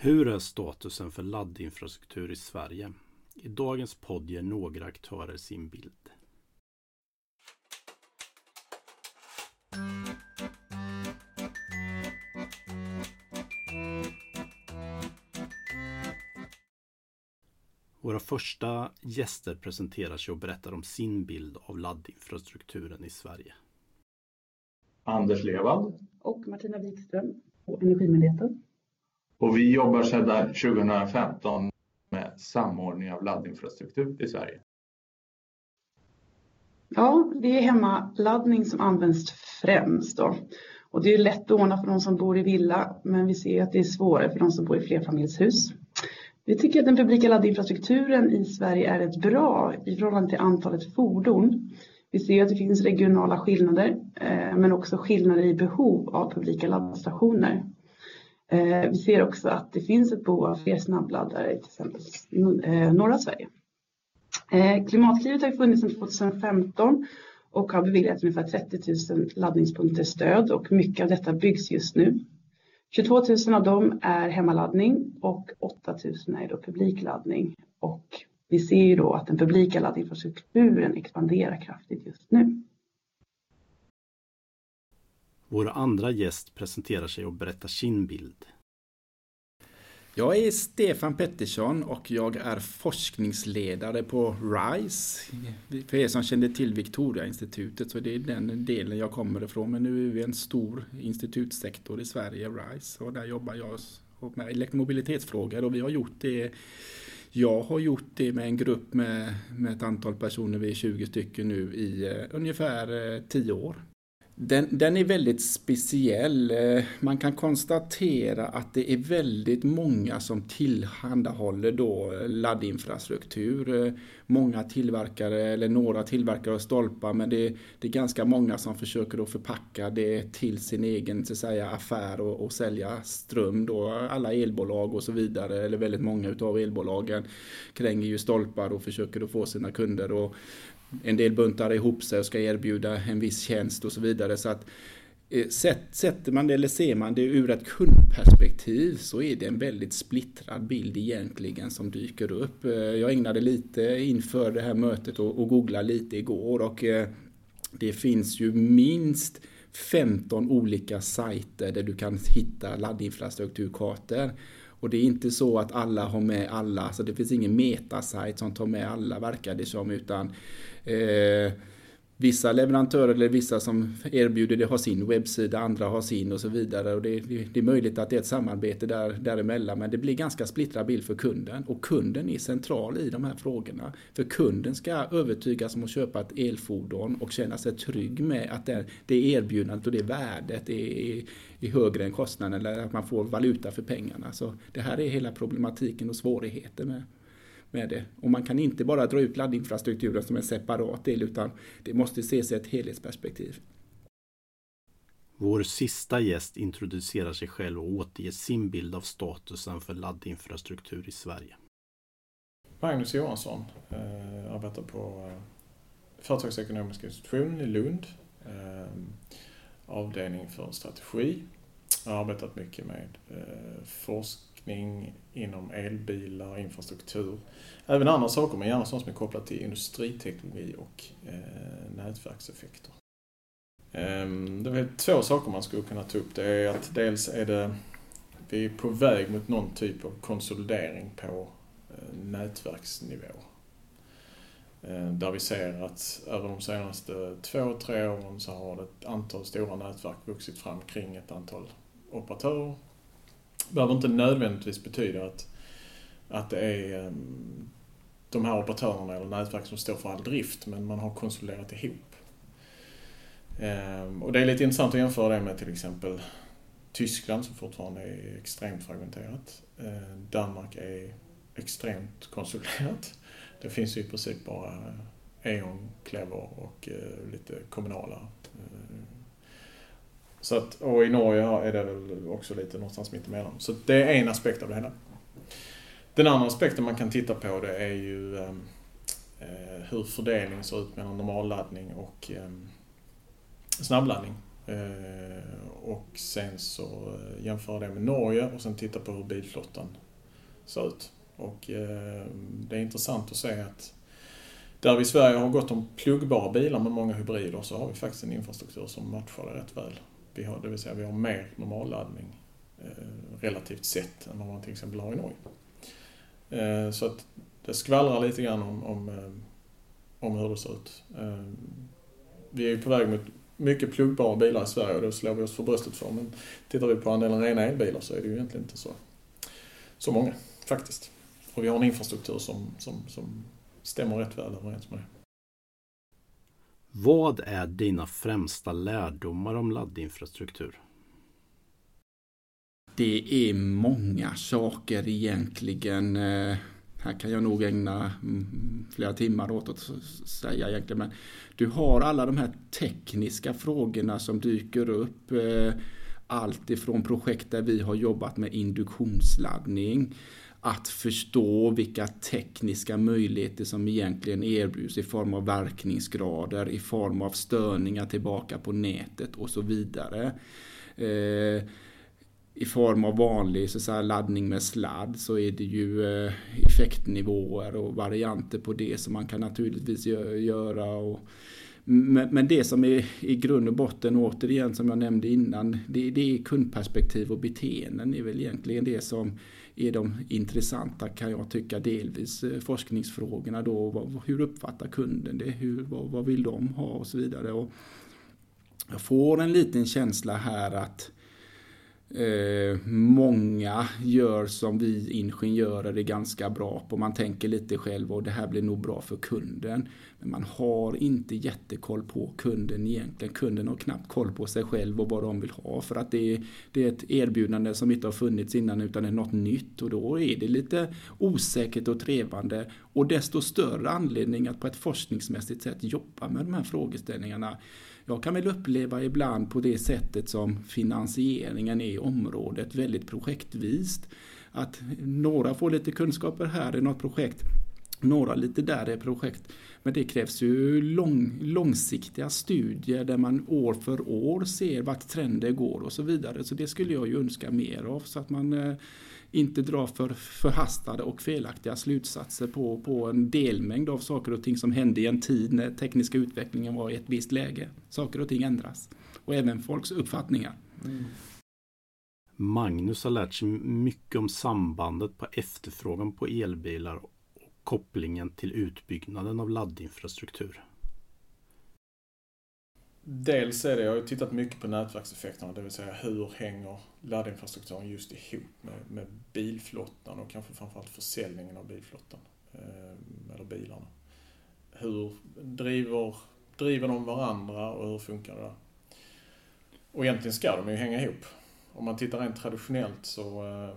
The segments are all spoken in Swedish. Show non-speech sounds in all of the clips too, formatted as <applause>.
Hur är statusen för laddinfrastruktur i Sverige? I dagens podd ger några aktörer sin bild. Våra första gäster presenterar sig och berättar om sin bild av laddinfrastrukturen i Sverige. Anders Levald. Och Martina Wikström på Energimyndigheten. Och vi jobbar sedan 2015 med samordning av laddinfrastruktur i Sverige. Ja, det är hemmaladdning som används främst. Då. Och det är lätt att ordna för de som bor i villa, men vi ser att det är svårare för de som bor i flerfamiljshus. Vi tycker att den publika laddinfrastrukturen i Sverige är ett bra i förhållande till antalet fordon. Vi ser att det finns regionala skillnader, eh, men också skillnader i behov av publika laddstationer. Eh, vi ser också att det finns ett behov av fler snabbladdare i till exempel eh, norra Sverige. Eh, Klimatklivet har funnits sedan 2015 och har beviljat ungefär 30 000 laddningspunkter stöd och mycket av detta byggs just nu. 22 000 av dem är hemmaladdning och 8 000 är då publikladdning. Och vi ser ju då att den publika laddinfrastrukturen expanderar kraftigt just nu. Vår andra gäst presenterar sig och berättar sin bild. Jag är Stefan Pettersson och jag är forskningsledare på RISE. För er som känner till Victoria-institutet så det är den delen jag kommer ifrån. Men nu är vi en stor institutsektor i Sverige, RISE. Och där jobbar jag med elektromobilitetsfrågor och vi har gjort det jag har gjort det med en grupp med, med ett antal personer, vi är 20 stycken nu, i eh, ungefär eh, uh, 10 år. Den, den, är väldigt speciell. Eh, man kan konstatera att det är väldigt många som tillhandahåller då eh, laddinfrastruktur. Eh, många tillverkare, eller några tillverkare av stolpar, men det, det, är ganska många som försöker att förpacka det till sin egen så att säga, affär och, och sälja ström. Då. Alla elbolag och så vidare, eller väldigt många utav elbolagen kränger ju stolpar och försöker att få sina kunder att en del buntar ihop sig och ska erbjuda en viss tjänst och så vidare. Så att eh, Sätter man det eller ser man det ur ett kundperspektiv så är det en väldigt splittrad bild egentligen som dyker upp. Eh, jag ägnade lite inför det här mötet och, googlade lite igår och eh, det finns ju minst 15 olika sajter där du kan hitta laddinfrastrukturkartor. Och det är inte så att alla har med alla, så det finns ingen metasajt som tar med alla verkar det som, utan eh, Vissa leverantörer eller vissa som erbjuder det har sin webbsida, andra har sin och så vidare. Och det, det, är möjligt att det är ett samarbete där, däremellan men det blir ganska splittrad bild för kunden. Och kunden är central i de här frågorna. För kunden ska övertygas om att köpa ett elfordon och känna sig trygg med att det, det erbjudandet och det värdet är, är högre än kostnaden eller att man får valuta för pengarna. Så det här är hela problematiken och svårigheten med med det. Och man kan inte bara dra ut laddinfrastrukturen som en separat del utan det måste ses i ett helhetsperspektiv. Vår sista gäst introducerar sig själv och återger sin bild av statusen för laddinfrastruktur i Sverige. Magnus Johansson, eh, arbetar på eh, Företagsekonomiska institutionen i Lund. Eh, avdelning för strategi. Jag har arbetat mycket med eh, forskning forskning inom elbilar, infrastruktur. Även andra saker, men gärna sånt som är kopplat till industriteknologi och eh, nätverkseffekter. Um, det är två saker man skulle kunna ta upp. Det är att dels är det, vi är på väg mot någon typ av konsolidering på eh, nätverksnivå. Eh, där vi ser att över de senaste två, tre åren så har ett antal stora nätverk vuxit fram kring ett antal operatörer behöver inte nödvändigtvis betyda att, att det är ehm, de här operatörerna eller nätverk som står för all drift, men man har konsoliderat ihop. Ehm, och det är lite intressant att jämföra det med till exempel Tyskland som fortfarande är extremt fragmenterat. Ehm, Danmark är extremt konsoliderat. Det finns ju i princip bara E.ON, Clever och eh, lite kommunala eh, så att, och i Norge är det väl också lite någonstans mittemellan. Så det är en aspekt av det hela. Den andra aspekten man kan titta på det är ju ehm, eh, hur fördelningen ser ut mellan normalladdning och ehm, eh, snabbladdning. Och sen så eh, jämföra det med Norge och sen titta på hur bilflottan ser ut. Och ehm, det är intressant att se att där vi i Sverige har gått om pluggbara bilar med många hybrider så har vi faktiskt en infrastruktur som matchar det rätt väl. Vi har, det vill säga vi har mer normalladdning eh, relativt sett än vad man till exempel har i Norge. Eh, så att det skvallrar lite grann om, om, eh, om hur det ser ut. Eh, vi är ju på väg mot mycket pluggbara bilar i Sverige och det slår vi oss för bröstet för. Men tittar vi på andelen rena elbilar så är det ju egentligen inte så, så många faktiskt. Och vi har en infrastruktur som, som, som stämmer rätt väl överens med det. Vad är dina främsta lärdomar om laddinfrastruktur? Det är många saker egentligen. Eh, här kan jag nog ägna mm, flera timmar åt att säga egentligen. Men du har alla de här tekniska frågorna som dyker upp. Eh, allt ifrån projekt där vi har jobbat med induktionsladdning att förstå vilka tekniska möjligheter som egentligen erbjuds i form av verkningsgrader, i form av störningar tillbaka på nätet och så vidare. Eh, I form av vanlig så säga, laddning med sladd så är det ju eh, effektnivåer och varianter på det som man kan naturligtvis göra. Och, men det som är i grund och botten, återigen som jag nämnde innan, det är kundperspektiv och beteenden är väl egentligen det som är de intressanta kan jag tycka delvis eh, forskningsfrågorna då. Hur uppfattar kunden det? Hur, vad, vad vill de ha och så vidare. Och jag får en liten känsla här att Eh, många gör som vi ingenjörer är ganska bra på. Man tänker lite själv och det här blir nog bra för kunden. Men man har inte jättekoll på kunden egentligen. Kunden har knappt koll på sig själv och vad de vill ha. För att det är, det är ett erbjudande som inte har funnits innan utan är något nytt. Och då är det lite osäkert och trevande. Och desto större anledning att på ett forskningsmässigt sätt jobba med de här frågeställningarna. Jag kan väl uppleva ibland på det sättet som finansieringen är i området väldigt projektvist. Att några får lite kunskaper här i något projekt, några lite där i projekt. Men det krävs ju lång, långsiktiga studier där man år för år ser vart trender går och så vidare. Så det skulle jag ju önska mer av så att man eh, inte dra för förhastade och felaktiga slutsatser på, på en delmängd av saker och ting som hände i en tid när tekniska utvecklingen var i ett visst läge. Saker och ting ändras. Och även folks uppfattningar. Mm. Magnus har lärt sig mycket om sambandet på efterfrågan på elbilar och kopplingen till utbyggnaden av laddinfrastruktur. Dels är det, jag har tittat mycket på nätverkseffekterna, det vill säga hur hänger laddinfrastrukturen just ihop med, med bilflottan och kanske framförallt försäljningen av bilflottan, eh, eller bilarna. Hur driver, driver de varandra och hur funkar det? där? Och egentligen ska de ju hänga ihop. Om man tittar rent traditionellt så eh,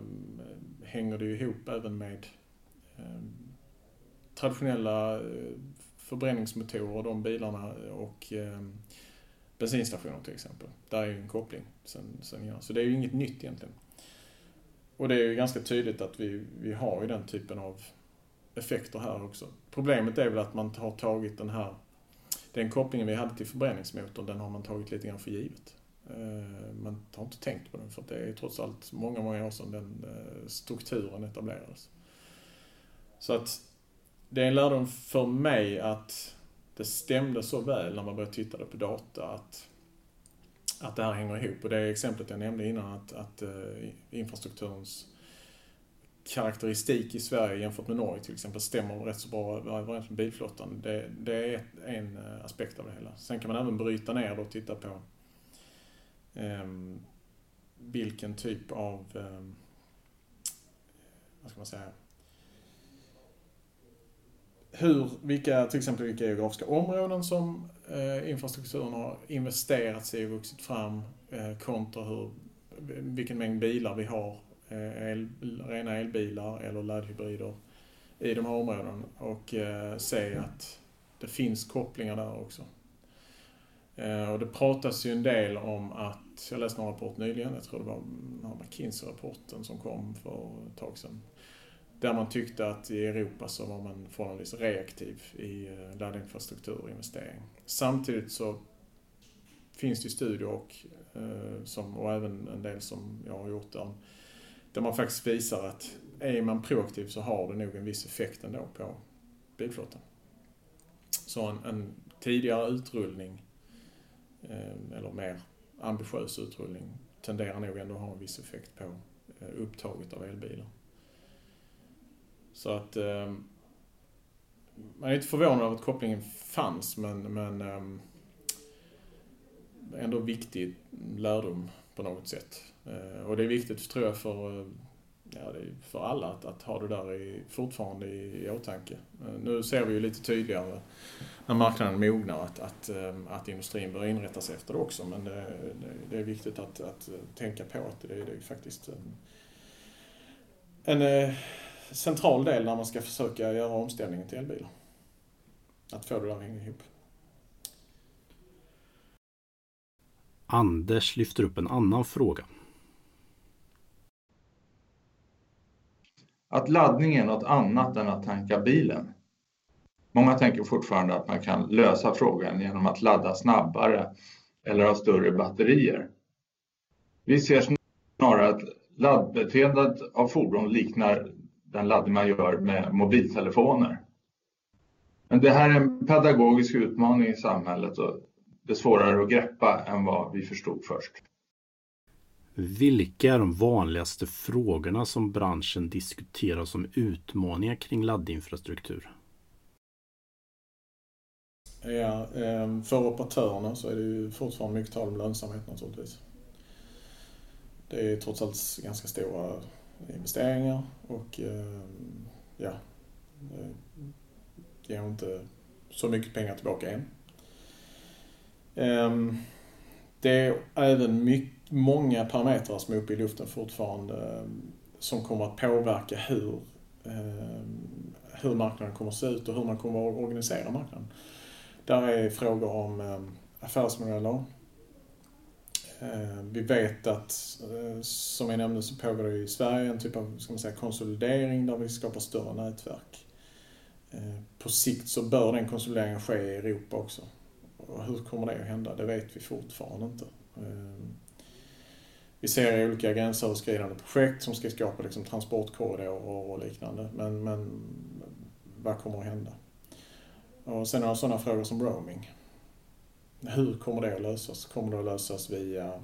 hänger det ju ihop även med eh, traditionella eh, förbränningsmotorer, de bilarna och eh, bensinstationer till exempel. Där är ju en koppling sen, sen ja. Så det är ju inget nytt egentligen. Och det är ju ganska tydligt att vi, vi har ju den typen av effekter här också. Problemet är väl att man har tagit den här, den kopplingen vi hade till förbränningsmotorn, den har man tagit lite grann för givet. Eh, man har inte tänkt på den för det är trots allt många, många år sedan den eh, strukturen etablerades. Så att det är en lärdom för mig att det stämde så väl när man började titta på data att, att det här hänger ihop. Och det exemplet jag nämnde innan att, att uh, infrastrukturens karaktäristik i Sverige jämfört med Norge till exempel stämmer rätt så bra överens med bilflottan. Det, det är en eh, aspekt av det hela. Sen kan man även bryta ner det och titta på um, vilken typ av, um, vad ska man säga, hur, vilka, till exempel vilka geografiska områden som eh, infrastrukturen har investerats i och vuxit fram eh, kontra hur, vilken mängd bilar vi har, eh, el, rena elbilar eller laddhybrider i de här områdena och eh, se att det finns kopplingar där också. Eh, och det pratas ju en del om att, jag läste en rapport nyligen, jag tror det var den här McKinsey-rapporten som kom för ett tag sedan, där man tyckte att i Europa så var man förhållandevis reaktiv i eh, laddinfrastrukturinvestering. Samtidigt så finns det studier och, eh, som, och även en del som jag har gjort där, där man faktiskt visar att är man proaktiv så har det nog en viss effekt ändå på bilflottan. Så en, en tidigare utrullning, eh, eller mer ambitiös utrullning, tenderar nog ändå att ha en viss effekt på upptaget av elbilar. Så att eh, man är inte förvånad över att kopplingen fanns men, men um, ändå viktig lärdom på något sätt. Eh, och det är viktigt tror jag för, eh, ja, för alla att, att, ha det där i, fortfarande i, i åtanke. Eh, nu ser vi ju lite tydligare när marknaden mognar att, att, ehm, att industrin bör inrätta sig efter det också men det, det, det är viktigt att, att, tänka på att det, det är faktiskt en, en central del när man ska försöka göra omställningen till elbilar. Att få det där att hänga ihop. Anders lyfter upp en annan fråga. Att laddning är något annat än att tanka bilen. Många tänker fortfarande att man kan lösa frågan genom att ladda snabbare eller ha större batterier. Vi ser snarare att laddbeteendet av fordon liknar den laddning man gör med mobiltelefoner. Men det här är en pedagogisk utmaning i samhället och det är svårare att greppa än vad vi förstod först. Vilka är de vanligaste frågorna som branschen diskuterar som utmaningar kring laddinfrastruktur? Ja, ehm, för operatörerna så är det ju fortfarande mycket tal om lönsamhet naturligtvis. Det är trots allt ganska stora investeringar och ehm, ja, eh, det ger inte så mycket pengar tillbaka än. Ehm, det är även mycket, många parametrar som är uppe i luften fortfarande ehm, som kommer att påverka hur, hur marknaden kommer att se ut och hur man kommer att organisera marknaden. Där är frågor om affärsmodeller, Eh, vi vet att, eh, som jag nämnde, så pågår det i Sverige en typ av ska man säga, konsolidering där vi skapar större nätverk. Eh, på sikt så bör den konsolideringen ske i Europa också. Och hur kommer det att hända? Det vet vi fortfarande inte. Vi ser olika gränsöverskridande projekt som ska skapa liksom transportkorridorer och liknande. Men, men vad kommer att hända? Och sen har jag sådana frågor som roaming. Hur kommer det att lösas? Kommer det att lösas via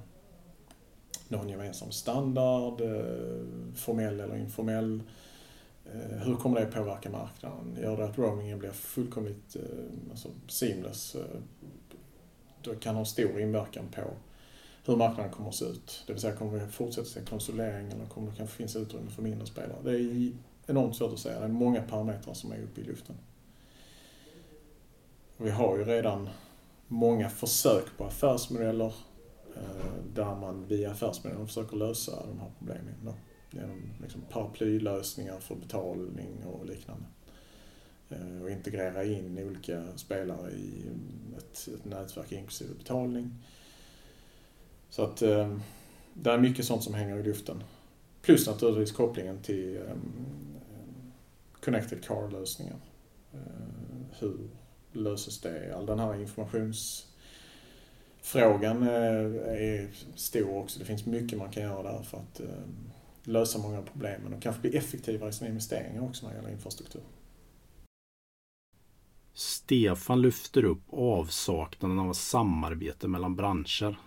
någon gemensam standard, eh, formell eller informell? Eh, hur kommer det att påverka marknaden? Gör det att roamingen blir fullkomligt eh, alltså seamless? Det kan ha stor inverkan på hur marknaden kommer att se ut. Det vill säga, kommer vi fortsätta se konsolidering eller kommer det kanske finnas utrymme för mindre spelare? Det är enormt svårt att säga. Det är många parametrar som är uppe i luften. Vi har ju redan många försök på affärsmodeller eh, där man via affärsmodellen försöker lösa de här problemen. Då, genom liksom paraplylösningar för betalning och liknande. Eh, och integrera in olika spelare i ett, ett nätverk inklusive betalning. Så att eh, det är mycket sånt som hänger i luften. Plus naturligtvis kopplingen till Connected Car-lösningar. Hur löses det? All den här informationsfrågan eh, är stor också. Det finns mycket man kan göra där för att eh, lösa många av problemen och kanske bli effektivare i sina investeringar också när det gäller infrastruktur. Stefan lyfter upp avsaknaden av samarbete mellan branscher.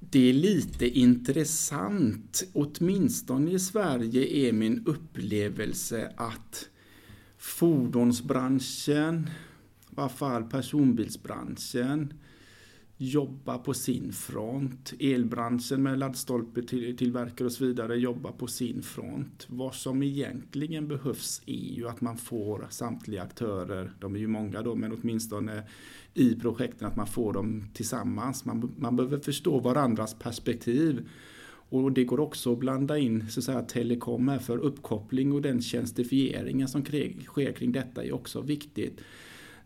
Det är lite intressant. Åtminstone i Sverige är min upplevelse att fordonsbranschen, i varje fall personbilsbranschen, jobbar på sin front. Elbranschen med laddstolpe tillverkare och så vidare jobbar på sin front. Vad som egentligen behövs är ju att man får samtliga aktörer, de är ju många då, men åtminstone i projekten att man får dem tillsammans. Man, man behöver förstå varandras perspektiv. Och det går också att blanda in så att säga, telekom här för uppkoppling och den tjänstifieringen som sker kring detta är också viktigt.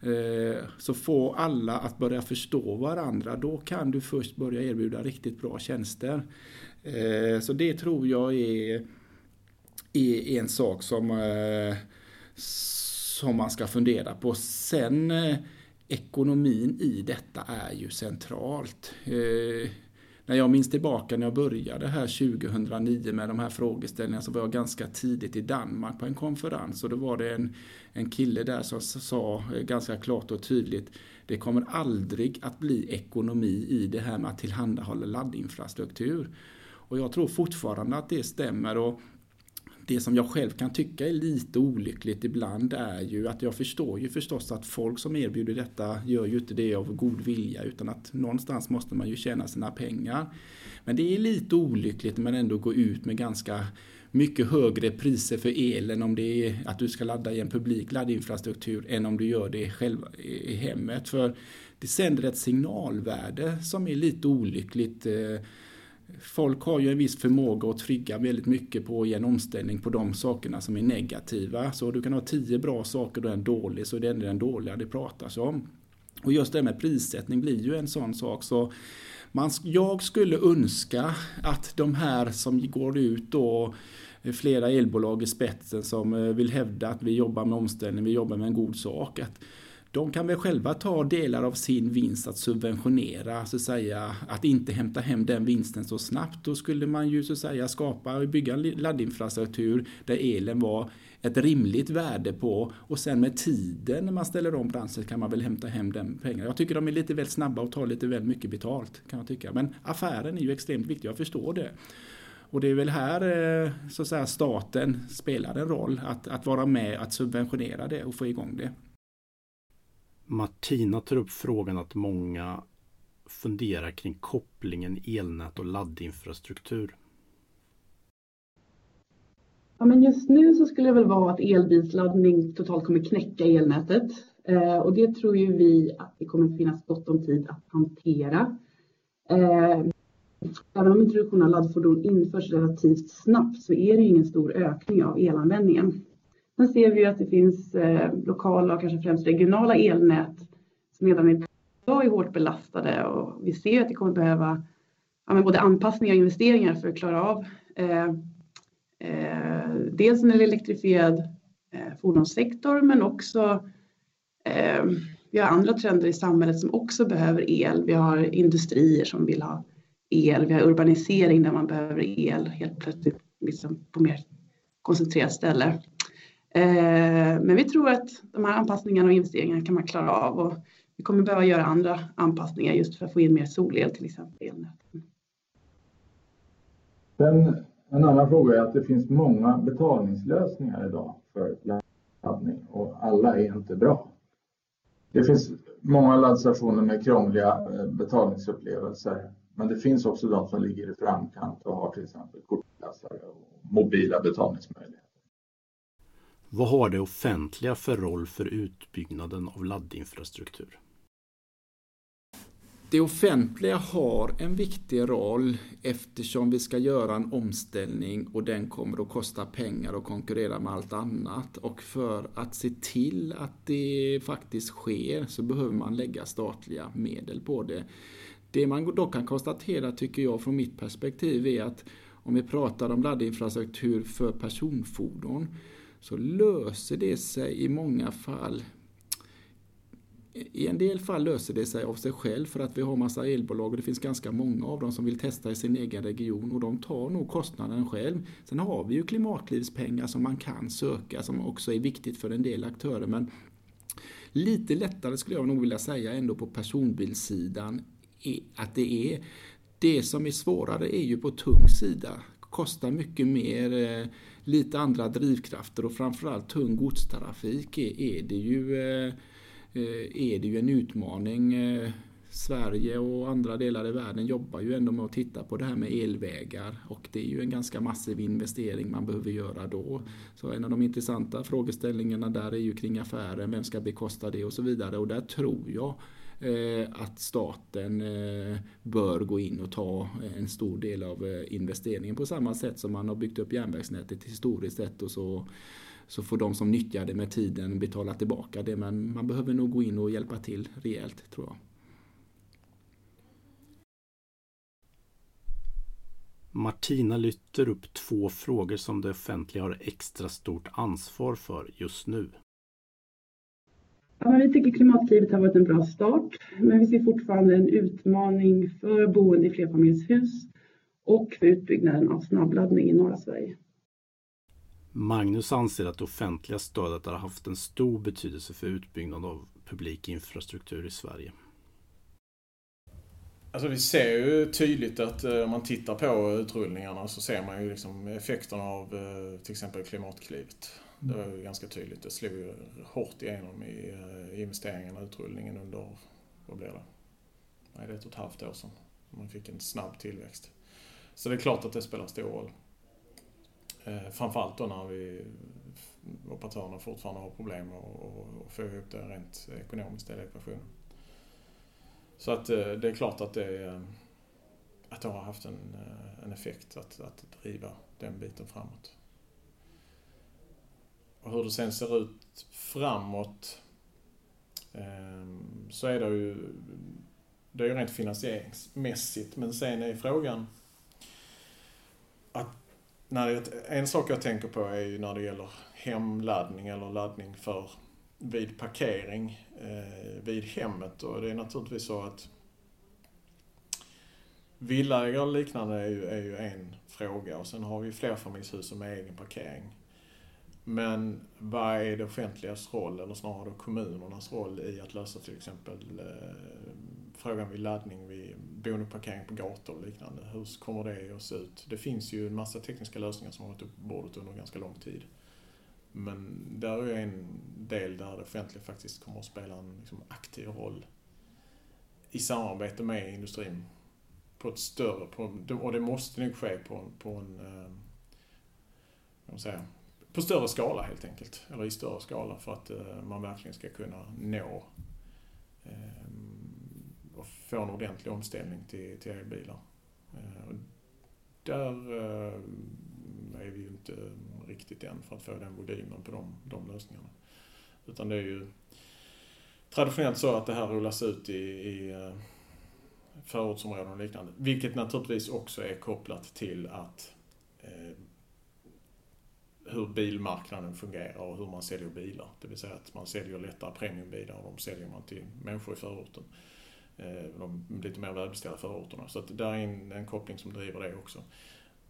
Eh, så få alla att börja förstå varandra, då kan du först börja erbjuda riktigt bra tjänster. Eh, så det tror jag är, är en sak som, eh, som man ska fundera på. Sen ekonomin i detta är ju centralt. När jag minns tillbaka när jag började här 2009 med de här frågeställningarna så var jag ganska tidigt i Danmark på en konferens och då var det en, en kille där som sa ganska klart och tydligt det kommer aldrig att bli ekonomi i det här med att tillhandahålla laddinfrastruktur. Och jag tror fortfarande att det stämmer. och det som jag själv kan tycka är lite olyckligt ibland är ju att jag förstår ju förstås att folk som erbjuder detta gör ju inte det av god vilja utan att någonstans måste man ju tjäna sina pengar. Men det är lite olyckligt men ändå gå ut med ganska mycket högre priser för elen om det är att du ska ladda i en publik laddinfrastruktur än om du gör det själv i hemmet. För det sänder ett signalvärde som är lite olyckligt eh, folk har ju en viss förmåga att trygga väldigt mycket på att ge en omställning på de sakerna som är negativa. Så du kan ha tio bra saker och en dålig så det är den dåliga det pratas om. Och just det med prissättning blir ju en sån sak. så man, jag skulle önska att de här som går ut då flera elbolag i spetsen som eh, vill hävda att vi jobbar med omställning, vi jobbar med en god sak. Att de kan väl själva ta delar av sin vinst att subventionera, så att säga, att inte hämta hem den vinsten så snabbt. Då skulle man ju så att säga skapa och bygga en laddinfrastruktur där elen var ett rimligt värde på och sen med tiden när man ställer om branschen kan man väl hämta hem den pengarna. Jag tycker de är lite väl snabba och tar lite väl mycket betalt kan jag tycka. Men affären är ju extremt viktig, jag förstår det. Och det är väl här eh, så att säga, staten spelar en roll att, att vara med att subventionera det och få igång det. Martina tar upp frågan att många funderar kring kopplingen elnät och laddinfrastruktur. Ja, men just nu så skulle det väl vara att elbilsladdning totalt kommer knäcka elnätet. Eh, och det tror ju vi att det kommer finnas gott om tid att hantera. Eh, även om introduktionen av laddfordon införs relativt snabbt så är det ju ingen stor ökning av elanvändningen. Sen ser vi ju att det finns eh, lokala och kanske främst regionala elnät som redan idag är hårt belastade och vi ser att det kommer behöva ja, både anpassningar och investeringar för att klara av eh, eh, dels en elektrifierad eh, fordonssektor men också eh, vi har andra trender i samhället som också behöver el. Vi har industrier som vill ha el, vi har urbanisering där man behöver el helt plötsligt liksom på mer koncentrerat ställe. Eh, men vi tror att de här anpassningarna och investeringarna kan man klara av och vi kommer behöva göra andra anpassningar just för att få in mer solel till exempel i elnäten. Sen, en annan fråga är att det finns många betalningslösningar idag för laddning och alla är inte bra. Det finns många laddstationer med krångliga eh, betalningsupplevelser men det finns också de som ligger i framkant och har till exempel kortläsare och mobila betalningsmöjligheter. Vad har det offentliga för roll för utbyggnaden av laddinfrastruktur? Det offentliga har en viktig roll eftersom vi ska göra en omställning och den kommer att kosta pengar och konkurrera med allt annat. Och för att se till att det faktiskt sker så behöver man lägga statliga medel på det. Det man dock kan konstatera tycker jag från mitt perspektiv är att om vi pratar om laddinfrastruktur för personfordon så löser det sig i många fall i en del fall löser det sig av sig själv för att vi har massa elbolag och det finns ganska många av dem som vill testa i sin egen region och de tar nog kostnaden själv. Sen har vi ju klimatlivspengar som man kan söka som också är viktigt för en del aktörer men lite lättare skulle jag nog vilja säga ändå på personbilssidan att det är. Det som är svårare är ju på tung sida. Kostar mycket mer eh, lite andra drivkrafter och framförallt tung godstrafik är, är, det, ju, eh, är det ju en utmaning. Eh, Sverige och andra delar i världen jobbar ju ändå med att titta på det här med elvägar och det är ju en ganska massiv investering man behöver göra då. Så en av de intressanta frågeställningarna där är ju kring affären, vem ska bekosta det och så vidare och där tror jag Eh, att staten eh, bör gå in och ta en stor del av eh, investeringen på samma sätt som man har byggt upp järnvägsnätet historiskt sett och så så får de som nyttjar det med tiden betala tillbaka det men man behöver nog gå in och hjälpa till rejält tror jag. Martina lyfter upp två frågor som det offentliga har extra stort ansvar för just nu. Ja, men vi tycker Klimatklivet har varit en bra start, men vi ser fortfarande en utmaning för boende i flerfamiljshus och för utbyggnaden av snabbladdning i norra Sverige. Magnus anser att det offentliga stödet har haft en stor betydelse för utbyggnad av publik infrastruktur i Sverige. Alltså vi ser ju tydligt att eh, om man tittar på utrullningarna så ser man ju liksom effekterna av eh, till exempel Klimatklivet. Mm. Det var ju ganska tydligt. Det slog ju hårt igenom i eh, investeringarna och utrullningen under, vad blir det? Nej, det är ett och ett halvt år sedan. Man fick en snabb tillväxt. Så det är klart att det spelar stor roll. Eh, framförallt då när vi operatörerna fortfarande har problem att få ihop det rent ekonomiskt i ekvationen. Så att eh, det är klart att det, att det har haft en, en effekt att, att driva den biten framåt. Och hur det sen ser ut framåt ehm, så är det ju, det är ju rent finansieringsmässigt. Men sen är frågan att när det, en sak jag tänker på är ju när det gäller hemladdning eller laddning för vid parkering eh, vid hemmet. Och det är naturligtvis så att Villaägare och liknande är ju, är ju en fråga. Och sen har vi flerfamiljshus som är egen parkering. Men vad är det offentligas roll, eller snarare då kommunernas roll i att lösa till exempel eh, frågan vid laddning vid boendeparkering på gator och liknande. Hur kommer det att se ut? Det finns ju en massa tekniska lösningar som har varit uppe på bordet under ganska lång tid. Men där är en del där det offentliga faktiskt kommer att spela en liksom, aktiv roll i samarbete med industrin på ett större, på, och det måste nog ske på, på en, eh, säga, på större skala helt enkelt. Eller i större skala för att eh, man verkligen ska kunna nå eh, och få en ordentlig omställning till, till elbilar. Eh, där eh, är vi ju inte riktigt än för att få den volymen på de, de lösningarna. Utan det är ju traditionellt så att det här rullas ut i, i eh, förortsområden och liknande. Vilket naturligtvis också är kopplat till att eh, hur bilmarknaden fungerar och hur man säljer bilar. Det vill säga att man säljer lättare premiumbilar och de säljer man till människor i förorten. Eh, de lite mer välbeställda förorterna. Så att där är en, en koppling som driver det också.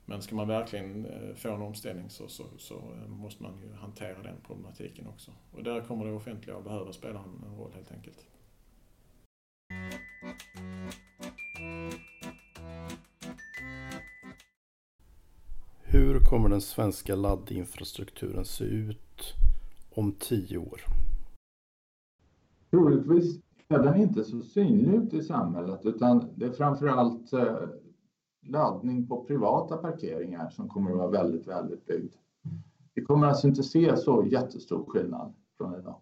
Men ska man verkligen eh, få en omställning så, så, så, eh, måste man ju hantera den problematiken också. Och där kommer det offentliga att behöva spela en roll helt enkelt. Kommer den svenska laddinfrastrukturen se ut om tio år? Troligtvis är den inte så synlig ute i samhället utan det är framförallt eh, laddning på privata parkeringar som kommer att vara väldigt, väldigt byggd. Vi kommer alltså inte se så jättestor skillnad från idag.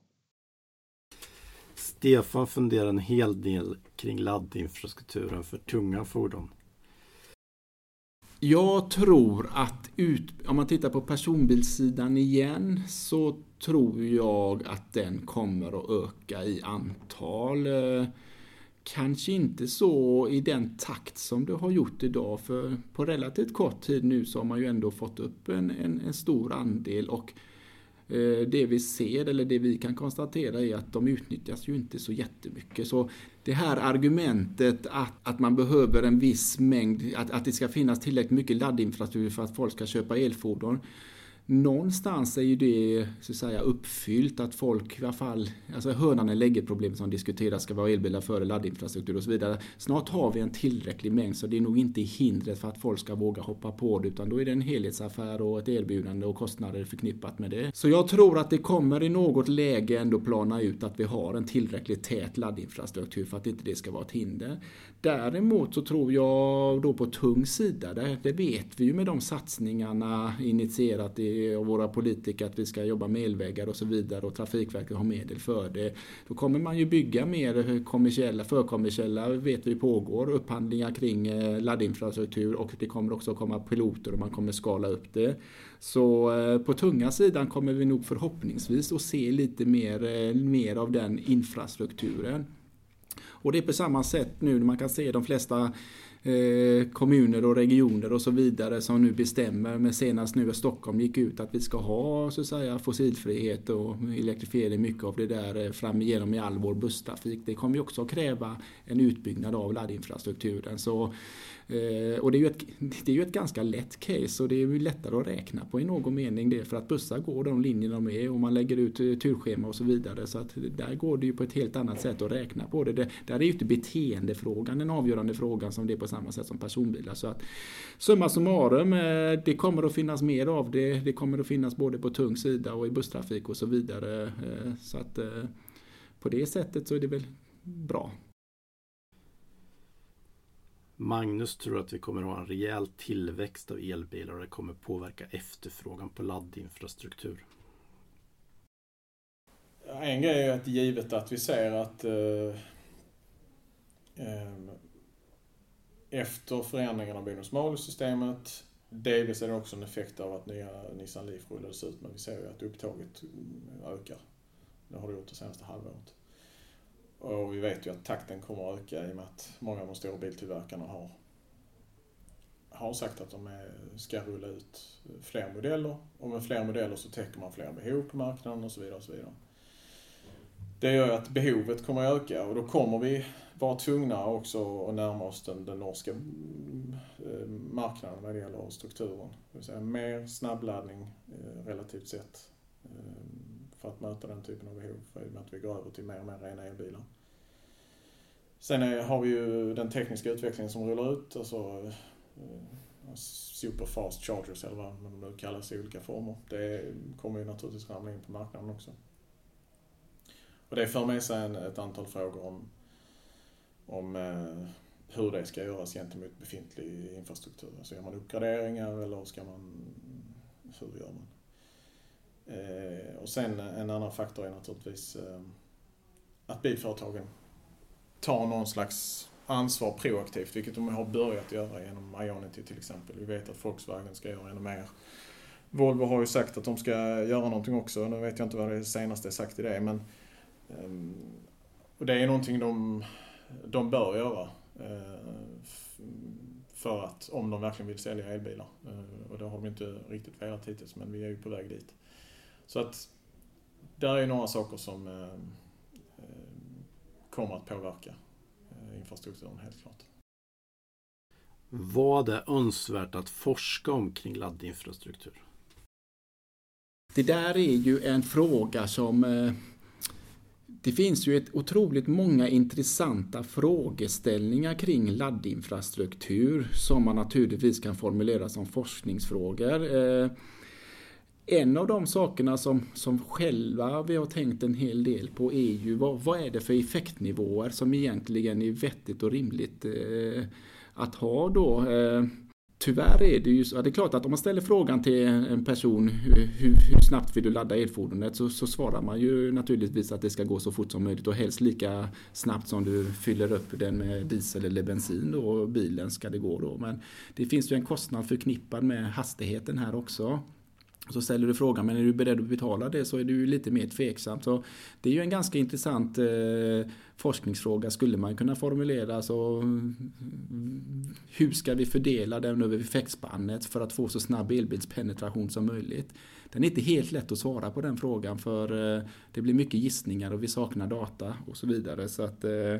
Stefan funderar en hel del kring laddinfrastrukturen för tunga fordon. Jag tror att ut, om man tittar på personbilssidan igen så tror jag att den kommer att öka i antal. Eh, kanske inte så i den takt som det har gjort idag för på relativt kort tid nu så har man ju ändå fått upp en, en, en stor andel och Eh, det vi ser eller det vi kan konstatera är att de utnyttjas ju inte så jättemycket. Så det här argumentet att, att man behöver en viss mängd, att, att det ska finnas tillräckligt mycket laddinfrastruktur för att folk ska köpa elfordon någonstans är ju det så att säga, uppfyllt att folk i alla fall, alltså hönan är lägget-problemet som diskuteras, ska vara elbilar före laddinfrastruktur och så vidare. Snart har vi en tillräcklig mängd så det är nog inte hindret för att folk ska våga hoppa på det utan då är det en helhetsaffär och ett erbjudande och kostnader förknippat med det. Så jag tror att det kommer i något läge ändå plana ut att vi har en tillräckligt tät laddinfrastruktur för att inte det ska vara ett hinder. Däremot så tror jag då på tung sida, det, det vet vi ju med de satsningarna initierat i, och våra politiker att vi ska jobba med elvägar och så vidare och Trafikverket har medel för det. Då kommer man ju bygga mer kommersiella, förkommersiella, vet vi pågår, upphandlingar kring eh, laddinfrastruktur och det kommer också komma piloter och man kommer skala upp det. Så eh, på tunga sidan kommer vi nog förhoppningsvis att se lite mer, eh, mer av den infrastrukturen. Och det är på samma sätt nu när man kan se de flesta Eh, kommuner och regioner och så vidare som nu bestämmer. Men senast nu att Stockholm gick ut att vi ska ha så att säga fossilfrihet och elektrifiering mycket av det där eh, fram igenom i all vår busstrafik. Det kommer ju också att kräva en utbyggnad av laddinfrastrukturen. Så Eh, och det är, ju ett, <laughs> det är ju ett ganska lätt case och det är ju lättare att räkna på i någon mening det för att bussar går de linjer de är och man lägger ut eh, turschema och så vidare så att där går det ju på ett helt annat sätt att räkna på det. det där är ju inte beteendefrågan den avgörande frågan som det är på samma sätt som personbilar. Så att summa summarum, eh, det kommer att finnas mer av det. Det kommer att finnas både på tung sida och i busstrafik och så vidare. Eh, så att på det sättet så är det väl bra. Magnus tror att vi kommer att ha en rejäl tillväxt av elbilar och det kommer påverka efterfrågan på laddinfrastruktur. En grej är att givet att vi ser att eh, eh, efter förändringen av bonus-malus-systemet delvis är det också en effekt av att nya Nissan Leaf rullades ut men vi ser ju att upptaget ökar. Det har det gjort det senaste halvåret. Och vi vet ju att takten kommer att öka i och med att många av de stora biltillverkarna har, har sagt att de är, ska rulla ut fler modeller. Och med fler modeller så täcker man fler behov på marknaden och så vidare. Och så vidare. Det gör ju att behovet kommer att öka och då kommer vi vara tvungna också att närma oss den, den norska eh, marknaden vad det gäller strukturen. Det vill säga mer snabbladdning eh, relativt sett eh, för att möta den typen av behov i och med att vi går över till mer och mer rena elbilar. Sen är, har vi ju den tekniska utvecklingen som rullar ut, alltså eh, super fast chargers eller vad de nu kallas i olika former. Det kommer ju naturligtvis ramla in på marknaden också. Och det för med sig en, ett antal frågor om, om eh, hur det ska göras gentemot befintlig infrastruktur. Alltså gör man uppgraderingar eller ska man, hur gör man? Eh, och sen en annan faktor är naturligtvis eh, att bilföretagen tar någon slags ansvar proaktivt, vilket de har börjat göra genom Ionity till exempel. Vi vet att Volkswagen ska göra ännu mer. Volvo har ju sagt att de ska göra någonting också. Nu vet jag inte vad det senaste är sagt i det, men ehm, och det är någonting de, de bör göra. Eh, för att, om de verkligen vill sälja elbilar. Eh, och det har de inte riktigt velat hittills, men vi är ju på väg dit. Så att där är några saker som eh, eh, kommer att påverka eh, infrastrukturen helt klart. Vad är önskvärt att forska om kring laddinfrastruktur? Det där är ju en fråga som det finns ju ett otroligt många intressanta frågeställningar kring laddinfrastruktur som man naturligtvis kan formulera som forskningsfrågor. En av de sakerna som, som själva vi har tänkt en hel del på är ju vad, vad är det för effektnivåer som egentligen är vettigt och rimligt eh, att ha då. Eh, tyvärr är det ju så, det är klart att om man ställer frågan till en person eh, hur, hur snabbt vill du ladda elfordonet så, så, svarar man ju naturligtvis att det ska gå så fort som möjligt och helst lika snabbt som du fyller upp den med diesel eller bensin då, bilen ska det gå då. Men det finns ju en kostnad förknippad med hastigheten här också. Så ställer du frågan, men är du beredd att betala det så är du lite mer tveksam. Så det är ju en ganska intressant eh, forskningsfråga skulle man kunna formulera. Så, hur ska vi fördela den över effektspannet för att få så snabb elbilspenetration som möjligt? Den är inte helt lätt att svara på den frågan för eh, det blir mycket gissningar och vi saknar data och så vidare. Så att, eh,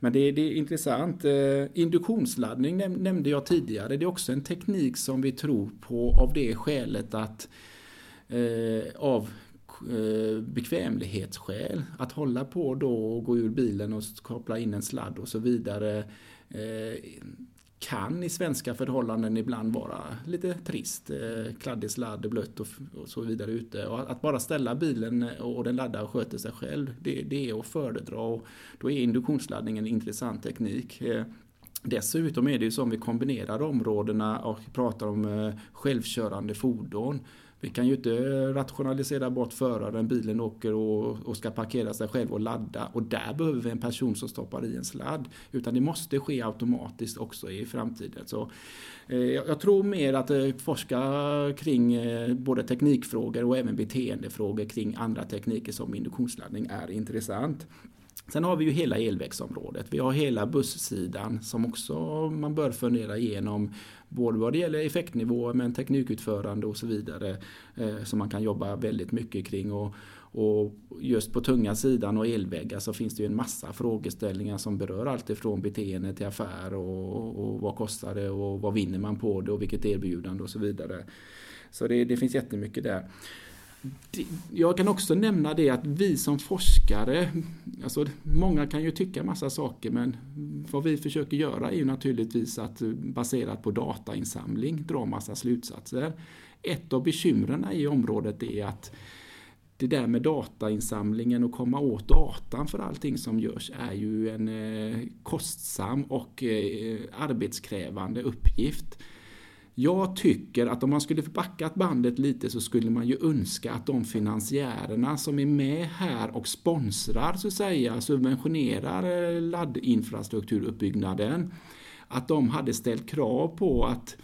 men det, det, är intressant. Eh, induktionsladdning nämnde jag tidigare. Det är också en teknik som vi tror på av det skälet att eh, av eh, bekvämlighetsskäl. Att hålla på då och gå ur bilen och koppla in en sladd och så vidare eh, kan i svenska förhållanden ibland vara lite trist. Eh, Kladdig sladd, blött och, och, så vidare ute. Och att bara ställa bilen och den laddar och sköter sig själv, det, det är att föredra. Och då är induktionsladdning en intressant teknik. Eh, Dessutom är det ju som vi kombinerar områdena och pratar om eh, självkörande fordon. Vi kan ju inte rationalisera bort föraren, bilen åker och, och, ska parkera sig själv och ladda och där behöver vi en person som stoppar i en sladd. Utan det måste ske automatiskt också i framtiden. Så, eh, jag tror mer att eh, forska kring eh, både teknikfrågor och även beteendefrågor kring andra tekniker som induktionsladdning är intressant. Sen har vi ju hela elvägsområdet. Vi har hela bussidan som också man bör fundera igenom. Både vad det gäller effektnivåer men teknikutförande och så vidare. Eh, som man kan jobba väldigt mycket kring. Och, och just på tunga sidan och elväggar så finns det ju en massa frågeställningar som berör allt ifrån beteende till affär och, och vad kostar det och vad vinner man på det och vilket erbjudande och så vidare. Så det, det finns jättemycket där. Jag kan också nämna det att vi som forskare, alltså många kan ju tycka massa saker men vad vi försöker göra är ju naturligtvis att eh, baserat på datainsamling dra massa slutsatser. Ett av bekymren i området är att det där med datainsamlingen och komma åt datan för allting som görs är ju en eh, kostsam och eh, arbetskrävande uppgift. Jag tycker att om man skulle backat bandet lite så skulle man ju önska att de finansiärerna som är med här och sponsrar, så att säga, subventionerar eh, laddinfrastrukturuppbyggnaden, att de hade ställt krav på att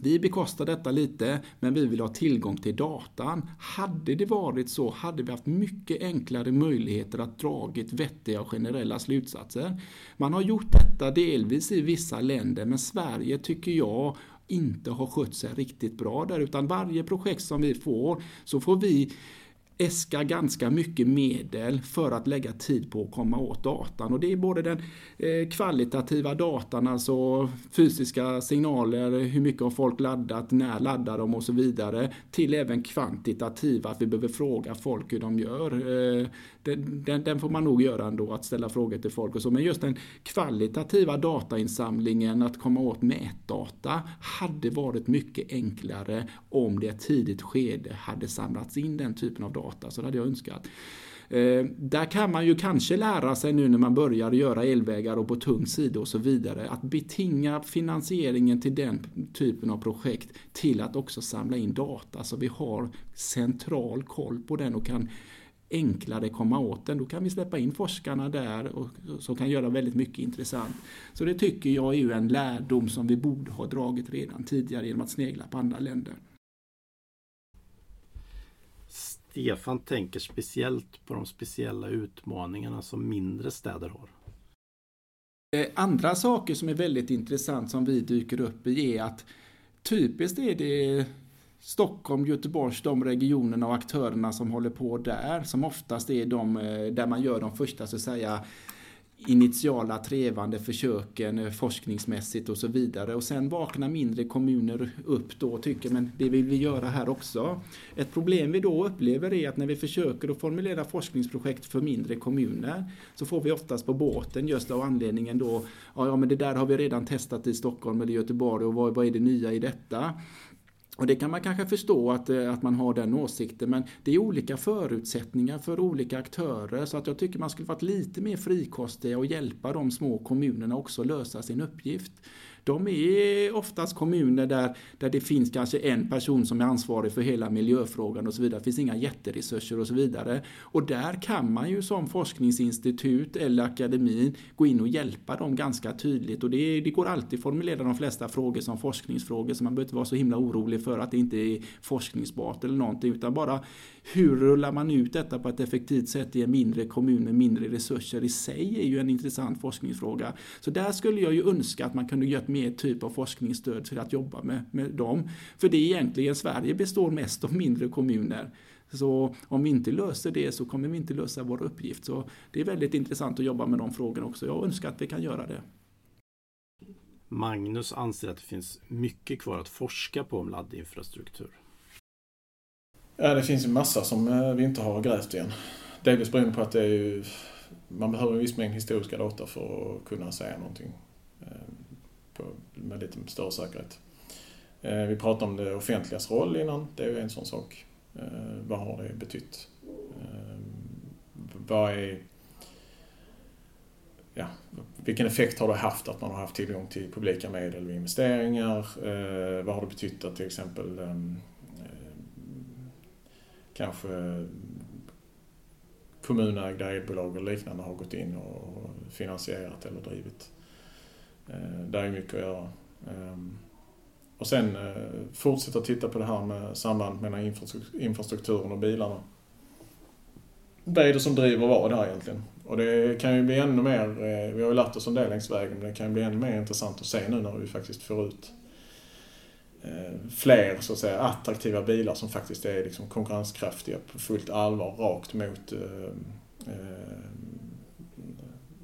vi bekostar detta lite, men vi vill ha tillgång till datan. Hade det varit så hade vi haft mycket enklare möjligheter att dragit vettiga och generella slutsatser. Man har gjort detta delvis i vissa länder, men Sverige tycker jag inte har skött sig riktigt bra där, utan varje projekt som vi får så får vi äska ganska mycket medel för att lägga tid på att komma åt datan. Och det är både den eh, kvalitativa datan, alltså fysiska signaler, hur mycket har folk laddat, när laddar de och så vidare, till även kvantitativa, att vi behöver fråga folk hur de gör. Eh, den, den, den, får man nog göra ändå, att ställa frågor till folk och så. Men just den kvalitativa datainsamlingen, att komma åt mätdata, hade varit mycket enklare om det i ett tidigt skede hade samlats in den typen av data. Så det hade jag önskat. Eh, där kan man ju kanske lära sig nu när man börjar göra elvägar och på tung sida och så vidare att betinga finansieringen till den typen av projekt till att också samla in data så vi har central koll på den och kan enklare komma åt den. Då kan vi släppa in forskarna där och, som kan göra väldigt mycket intressant. Så det tycker jag är ju en lärdom som vi borde ha dragit redan tidigare genom att snegla på andra länder. Stefan tänker speciellt på de speciella utmaningarna som mindre städer har. Eh, andra saker som är väldigt intressant som vi dyker upp i är att typiskt är det Stockholm, Göteborg, de regionerna och aktörerna som håller på där, som oftast är de eh, där man gör de första så att säga initiala trevande försöken eh, forskningsmässigt och så vidare. Och sen vaknar mindre kommuner upp då och tycker men det vill vi göra här också. Ett problem vi då upplever är att när vi försöker att formulera forskningsprojekt för mindre kommuner så får vi oftast på båten just av anledningen då ja men det där har vi redan testat i Stockholm eller Göteborg och vad, vad är det nya i detta? Och det kan man kanske förstå att, eh, att man har den åsikten men det är olika förutsättningar för olika aktörer så att jag tycker man skulle varit lite mer frikostiga och hjälpa de små kommunerna också lösa sin uppgift. De är oftast kommuner där, där det finns kanske en person som är ansvarig för hela miljöfrågan och så vidare. Det finns inga jätteresurser och så vidare. Och där kan man ju som forskningsinstitut eller akademin gå in och hjälpa dem ganska tydligt. Och det, det går alltid att formulera de flesta frågor som forskningsfrågor så man behöver inte vara så himla orolig för att det inte är forskningsbart eller någonting utan bara hur rullar man ut detta på ett effektivt sätt i en mindre kommun med mindre resurser i sig är ju en intressant forskningsfråga. Så där skulle jag ju önska att man kunde gjort mer typ av forskningsstöd till att jobba med, med dem. För det är egentligen, Sverige består mest av mindre kommuner. Så om vi inte löser det så kommer vi inte lösa vår uppgift. Så det är väldigt intressant att jobba med de frågorna också. Jag önskar att vi kan göra det. Magnus anser att det finns mycket kvar att forska på om laddinfrastruktur. Ja, det finns en massa som eh, vi inte har grävt igen. Delvis beroende på att det är ju, man behöver en viss mängd historiska data för att kunna säga någonting eh, på, med lite större säkerhet. Eh, vi pratade om det offentligas roll innan, det är ju en sån sak. Vad har det betytt? Vad är ja, vilken effekt har det haft att man har haft tillgång till publika medel och investeringar? vad har det betytt att till exempel ehm, kanske kommunägda elbolag och liknande har gått in och finansierat eller drivit. Eh, där är mycket att göra. Ehm, och sen eh, fortsätta titta på det här med sambandet mellan infrastrukturen och bilarna. Vad är det som driver vad där egentligen? Och det kan ju bli ännu mer, eh, vi har ju lärt oss en del längs vägen, men det kan ju bli ännu mer intressant att se nu när vi faktiskt får ut Eh, fler så att säga attraktiva bilar som faktiskt är liksom konkurrenskraftiga på fullt allvar rakt mot eh, eh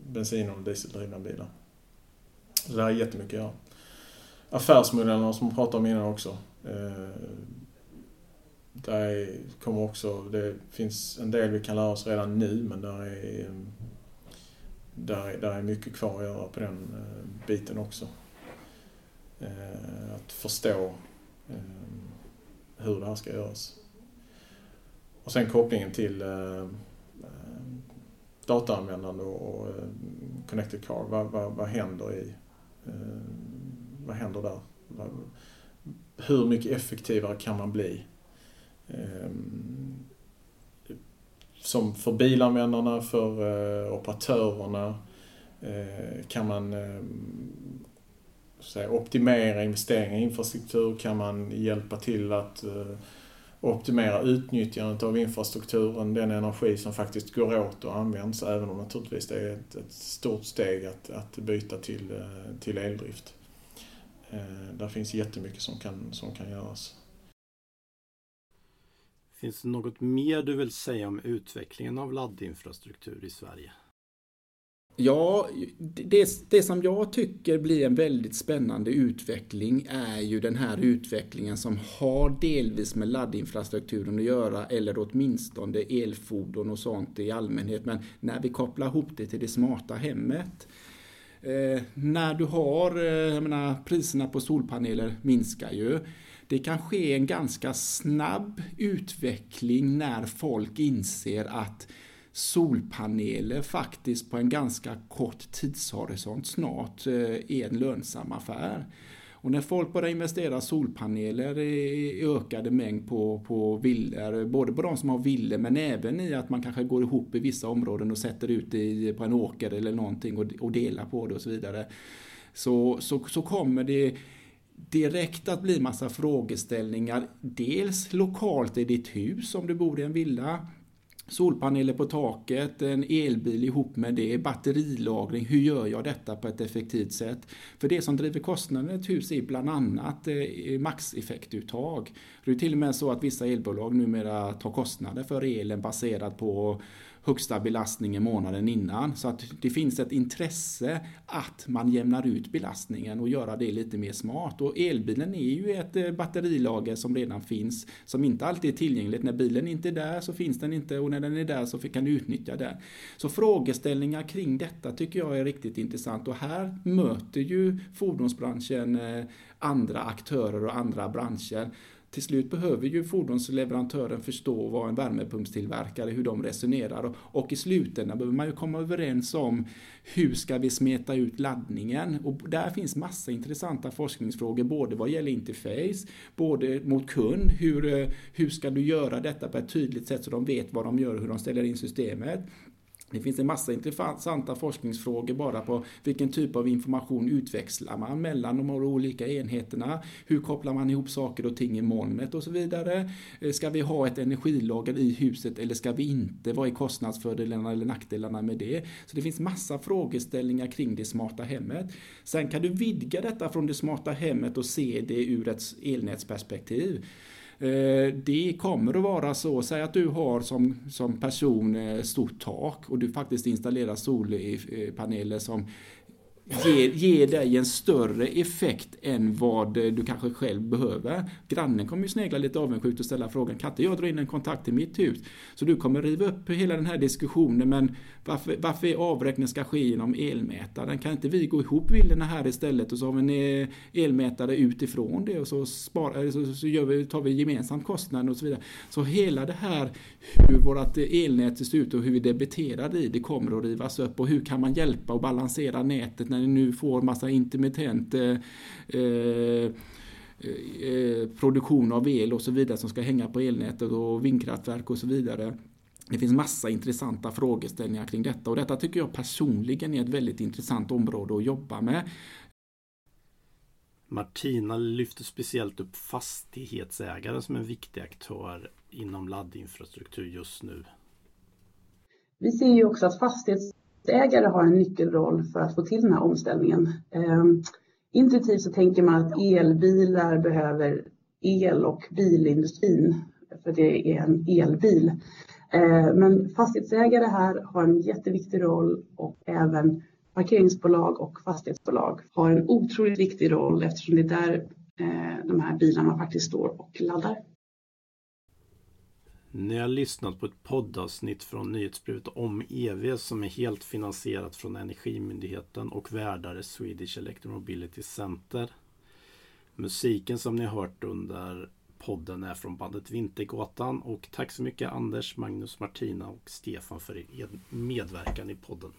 bensin och dieseldrivna bilar. Så det här är jättemycket att göra. Affärsmodellerna som man pratade om innan också. Eh, där kommer också, det finns en del vi kan lära oss redan nu men där är, där, där är mycket kvar att göra på den eh, biten också. Eh, att förstå eh, hur det här ska göras. Och sen kopplingen till eh, eh, dataanvändande och eh, Connected Car. Vad, vad, vad händer i... Vad händer där? Hur mycket effektivare kan man bli? Ehm, som för bilanvändarna, för eh, operatörerna eh, kan man ehm, säga, optimera investeringar i infrastruktur, kan man hjälpa till att eh, optimera utnyttjandet av infrastrukturen, den energi som faktiskt går åt och används, även om naturligtvis det är ett, ett stort steg att, att byta till, eh, till eldrift. Eh, där finns jättemycket som kan, som kan göras. Finns det något mer du vill säga om utvecklingen av laddinfrastruktur i Sverige? Ja, det, det som jag tycker blir en väldigt spännande utveckling är ju den här utvecklingen som har delvis med laddinfrastrukturen att göra eller åtminstone elfordon och sånt i allmänhet. Men när vi kopplar ihop det till det smarta hemmet. Eh, när du har, eh, jag menar, priserna på solpaneler minskar ju. Det kan ske en ganska snabb utveckling när folk inser att solpaneler faktiskt på en ganska kort tidshorisont snart är en lönsam affär. Och när folk börjar investera solpaneler i ökade mängd på, på villor, både på de som har villor men även i att man kanske går ihop i vissa områden och sätter ut i, på en åker eller någonting och, och delar på det och så vidare. Så, så, så kommer det direkt att bli massa frågeställningar. Dels lokalt i ditt hus om du bor i en villa. Solpaneler på taket, en elbil ihop med det, batterilagring. Hur gör jag detta på ett effektivt sätt? För det som driver kostnaden i ett hus är bland annat eh, maxeffektuttag. Det är till och med så att vissa elbolag numera tar kostnader för elen baserat på högsta belastningen månaden innan. Så att det finns ett intresse att man jämnar ut belastningen och göra det lite mer smart. Och elbilen är ju ett eh, batterilager som redan finns, som inte alltid är tillgängligt. När bilen inte är där så finns den inte och när den är där så kan du utnyttja den. Så frågeställningar kring detta tycker jag är riktigt intressant och här möter ju fordonsbranschen eh, andra aktörer och andra branscher till slut behöver ju fordonsleverantören förstå vad en värmepumpstillverkare, hur de resonerar och i slutändan behöver man ju komma överens om hur ska vi smeta ut laddningen? Och där finns massa intressanta forskningsfrågor, både vad gäller interface, både mot kund, hur, eh, hur ska du göra detta på ett tydligt sätt så de vet vad de gör och hur de ställer in systemet. Det finns en massa intressanta forskningsfrågor bara på vilken typ av information utväxlar man mellan de olika enheterna. Hur kopplar man ihop saker och ting i molnet och så vidare. Eh, ska vi ha ett energilager i huset eller ska vi inte? Vad är kostnadsfördelarna eller nackdelarna med det? Så det finns massa frågeställningar kring det smarta hemmet. Sen kan du vidga detta från det smarta hemmet och se det ur ett elnätsperspektiv. Eh, det kommer att vara så, säg att du har som, som person eh, stort tak och du faktiskt installerar solpaneler som ger, ger dig en större effekt än vad eh, du kanske själv behöver. Grannen kommer ju snegla lite avundsjukt och ställa frågan, kan inte jag dra in en kontakt till mitt hus? Så du kommer riva upp hela den här diskussionen, men varför, varför avräkningen ska ske genom elmätaren? Kan inte vi gå ihop villorna här istället och så har vi en eh, elmätare utifrån det och så, spar, eh, så, så gör vi, tar vi gemensamt kostnaden och så vidare. Så hela det här hur vårt elnät ser ut och hur vi debiterar i det kommer att rivas upp och hur kan man hjälpa och balansera nätet när ni nu får massa intermittent eh, eh, eh, produktion av el och så vidare som ska hänga på elnätet och vindkraftverk och så vidare. Det finns massa intressanta frågeställningar kring detta och detta tycker jag personligen är ett väldigt intressant område att jobba med. Martina lyfter speciellt upp fastighetsägare som en viktig aktör inom laddinfrastruktur just nu. Vi ser ju också att fastighetsägare har en nyckelroll för att få till den här omställningen. Ehm, intuitivt så tänker man att elbilar behöver el och bilindustrin, för det är en elbil. Ehm, men fastighetsägare här har en jätteviktig roll och även parkeringsbolag och fastighetsbolag har en otroligt viktig roll eftersom det är där eh, de här bilarna faktiskt står och laddar. Ni har lyssnat på ett poddavsnitt från nyhetsbrevet om EV som är helt finansierat från Energimyndigheten och Värdare Swedish Electromobility Center. Musiken som ni har hört under podden är från bandet Vintergatan och tack så mycket Anders, Magnus, Martina och Stefan för er medverkan i podden.